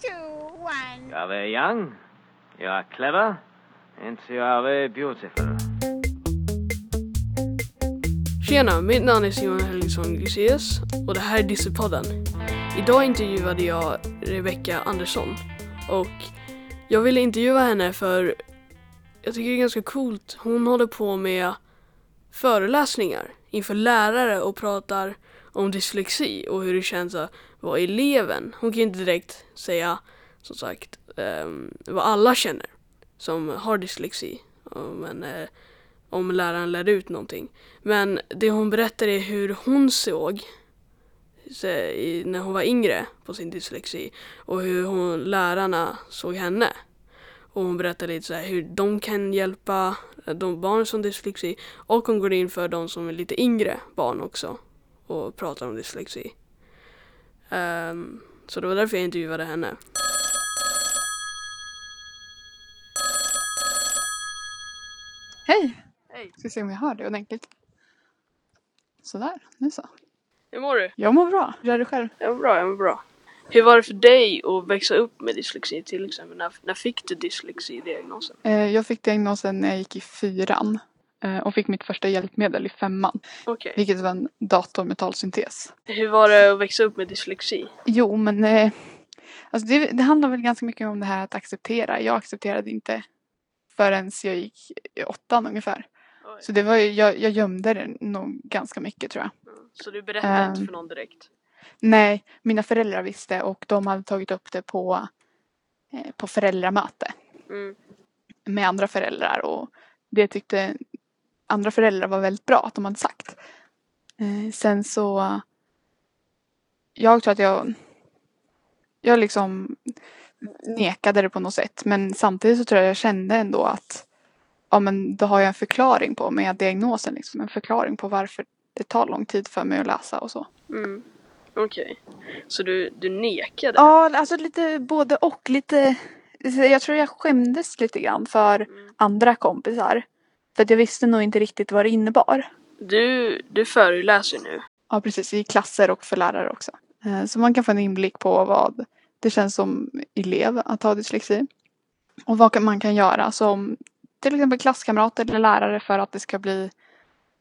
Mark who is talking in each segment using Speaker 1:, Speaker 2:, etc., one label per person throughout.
Speaker 1: two, one.
Speaker 2: You are very young, you are clever, and you are very beautiful.
Speaker 3: Tjena, mitt namn är Simon Helgesson Glyceus och det här är Dissepodden. Idag intervjuade jag Rebecca Andersson och jag ville intervjua henne för jag tycker det är ganska coolt. Hon håller på med föreläsningar inför lärare och pratar om dyslexi och hur det känns att vara eleven. Hon kan inte direkt säga som sagt um, vad alla känner som har dyslexi. Men uh, om läraren lär ut någonting. Men det hon berättar är hur hon såg när hon var yngre på sin dyslexi och hur hon, lärarna såg henne. Och hon berättar lite så här hur de kan hjälpa de barn som har dyslexi och hon går in för de som är lite yngre barn också och pratar om dyslexi. Um, så det var därför jag intervjuade henne.
Speaker 4: Hej!
Speaker 3: Hej!
Speaker 4: Ska se om jag hör dig ordentligt. Sådär, nu så.
Speaker 3: Hur mår du?
Speaker 4: Jag mår bra. Hur är du själv?
Speaker 3: Jag mår bra, jag mår bra. Hur var det för dig att växa upp med dyslexi till exempel? När, när fick du dyslexi-diagnosen?
Speaker 4: Eh, jag fick diagnosen när jag gick i fyran. Eh, och fick mitt första hjälpmedel i femman.
Speaker 3: Okej.
Speaker 4: Vilket var en dator med talsyntes.
Speaker 3: Hur var det att växa upp med dyslexi?
Speaker 4: Jo, men eh, alltså det, det handlar väl ganska mycket om det här att acceptera. Jag accepterade inte förrän jag gick i åttan ungefär.
Speaker 3: Oj.
Speaker 4: Så det var ju, jag, jag gömde det nog ganska mycket tror jag.
Speaker 3: Mm. Så du berättade inte
Speaker 4: Ehm.
Speaker 3: för någon direkt?
Speaker 4: Nej, mina föräldrar visste och de hade tagit upp det på, eh, på föräldramöte
Speaker 3: Mm.
Speaker 4: med andra föräldrar och det tyckte andra föräldrar var väldigt bra att de hade sagt. Eh, sen så jag tror att jag jag liksom nekade det på något sätt men samtidigt så tror jag jag kände ändå att ja men då har jag en förklaring på med diagnosen liksom en förklaring på varför det tar lång tid för mig att läsa och så.
Speaker 3: Mm. Okej. Så du, du nekade?
Speaker 4: Ja, alltså lite både och. Lite, jag tror jag skämdes lite grann för
Speaker 3: Mm.
Speaker 4: andra kompisar. För att jag visste nog inte riktigt vad det innebar.
Speaker 3: Du, du föreläser nu?
Speaker 4: Ja, precis. I klasser och för lärare också. Eh, Så man kan få en inblick på vad det känns som elev att ha dyslexi. Och vad man kan göra som till exempel klasskamrat eller lärare för att det ska bli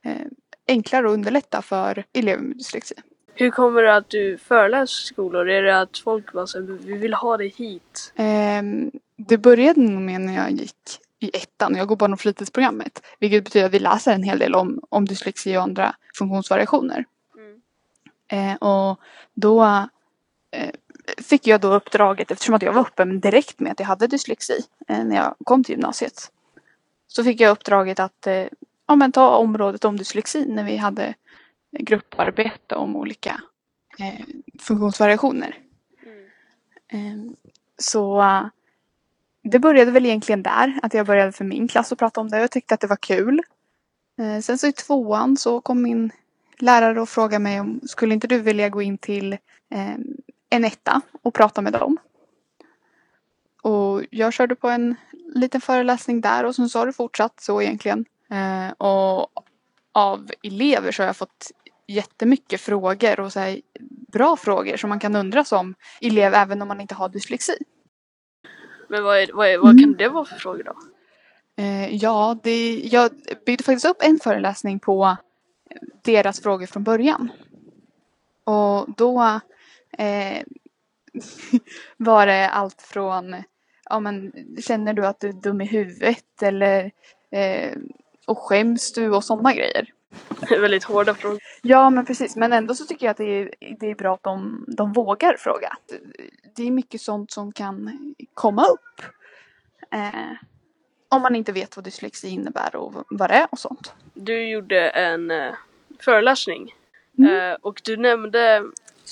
Speaker 4: eh, enklare och underlätta för elever med dyslexi.
Speaker 3: Hur kommer det att du föreläser skolor? Är det att folk bara säger vi vill ha dig hit?
Speaker 4: Ehm, det började nog med när jag gick i ettan och jag går barn och fritidsprogrammet. Vilket betyder att vi läser en hel del om, om dyslexi och andra funktionsvariationer.
Speaker 3: Mm.
Speaker 4: Eh, och då eh, fick jag då uppdraget, eftersom att jag var öppen direkt med att jag hade dyslexi eh, när jag kom till gymnasiet. Så fick jag uppdraget att eh, ja, men ta området om dyslexi när vi hade grupparbete om olika eh, funktionsvariationer. Eh, Så det började väl egentligen där, att jag började för min klass att prata om det och tyckte att det var kul. Eh, sen så i tvåan så kom min lärare och frågade mig om skulle inte du vilja gå in till ehm, en etta och prata med dem. Och jag körde på en liten föreläsning där och sen så har det fortsatt så egentligen. Eh, och av elever så har jag fått jättemycket frågor och så här, bra frågor som man kan undra som elev även om man inte har dyslexi.
Speaker 3: Men vad, är, vad, är, vad kan det vara för frågor då?
Speaker 4: Eh, ja, det, jag byggde faktiskt upp en föreläsning på deras frågor från början. Och då eh, var det allt från ja, men, känner du att du är dum i huvudet eller eh, och skäms du och sådana grejer.
Speaker 3: Väldigt hårda frågor.
Speaker 4: Ja, men precis. Men ändå så tycker jag att det är, det är bra att de, de vågar fråga. Det är mycket sånt som kan komma upp. Eh, om man inte vet vad dyslexi innebär och vad det är och sånt.
Speaker 3: Du gjorde en eh, föreläsning
Speaker 4: Mm.
Speaker 3: eh, och du nämnde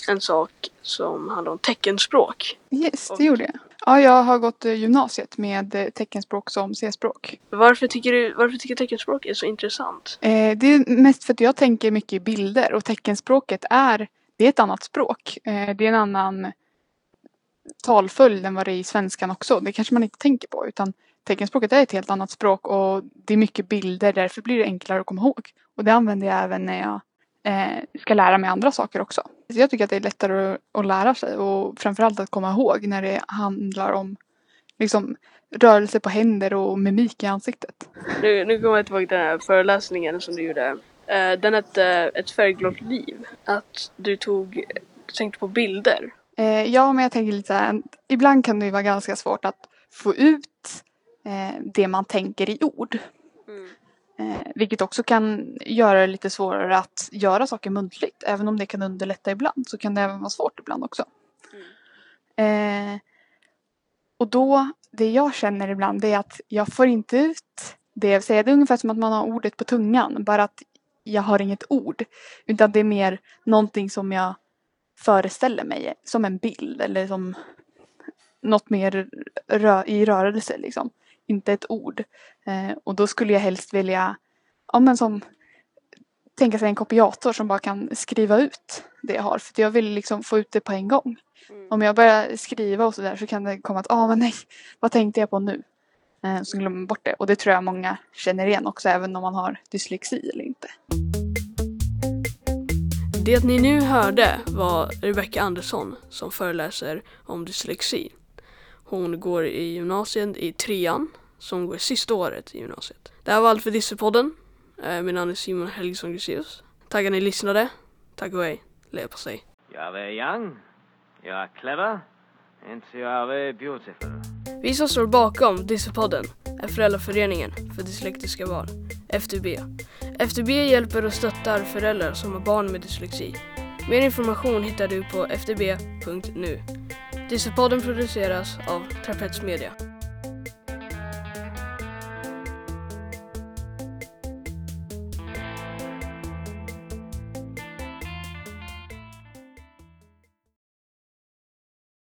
Speaker 3: en sak som handlar om teckenspråk.
Speaker 4: Yes,
Speaker 3: Och-
Speaker 4: det gjorde jag. Ja, jag har gått eh, gymnasiet med eh, teckenspråk som C-språk.
Speaker 3: Varför tycker du varför tycker teckenspråk är så intressant?
Speaker 4: Eh, det är mest för att jag tänker mycket i bilder och teckenspråket är, det är ett annat språk. Eh, det är en annan talföljd än vad det är i svenskan också. Det kanske man inte tänker på utan teckenspråket är ett helt annat språk och det är mycket bilder därför blir det enklare att komma ihåg. Och det använder jag även när jag eh, ska lära mig andra saker också. Jag tycker att det är lättare att, lära sig och framförallt att komma ihåg när det handlar om liksom, rörelse på händer och mimik i ansiktet.
Speaker 3: Nu, nu kommer jag tillbaka till den här föreläsningen som du gjorde. Eh, Den hette Ett färgglott liv. Att du tog, tänkte på bilder.
Speaker 4: Eh, ja, men jag tänker lite så här, ibland kan det vara ganska svårt att få ut eh, det man tänker i ord. Eh, vilket också kan göra det lite svårare att göra saker muntligt. Även om det kan underlätta ibland så kan det även vara svårt ibland också. Eh, och då, det jag känner ibland det är att jag får inte ut det jag säger. Det är ungefär som att man har ordet på tungan. Bara att jag har inget ord. Utan det är mer någonting som jag föreställer mig. Som en bild eller som något mer rö- i rörelse liksom. Inte ett ord. Eh, och då skulle jag helst vilja, ja men som tänka sig en kopiator som bara kan skriva ut det jag har. För jag vill liksom få ut det på en gång. Om jag börjar skriva och sådär så kan det komma att, ah men nej, vad tänkte jag på nu? Eh, så glömmer man bort det. Och det tror jag många känner igen också, även om man har dyslexi eller inte.
Speaker 3: Det ni nu hörde var Rebecca Andersson som föreläser om dyslexi. Hon går i gymnasiet i trean, som går sista året i gymnasiet. Det här var allt för Dissepodden. Eh, Min namn är Simon Helgesson Gruseus. Tack att ni lyssnade. Tack och hej. Leverpastej.
Speaker 2: Jag är young, jag är clever, and jag är beautiful.
Speaker 3: Vi som står bakom Dissepodden är Föräldraföreningen för dyslektiska barn, FDB. FDB hjälper och stöttar föräldrar som har barn med dyslexi. Mer information hittar du på fdb.nu. Dieselpodden produceras av Trapets Media.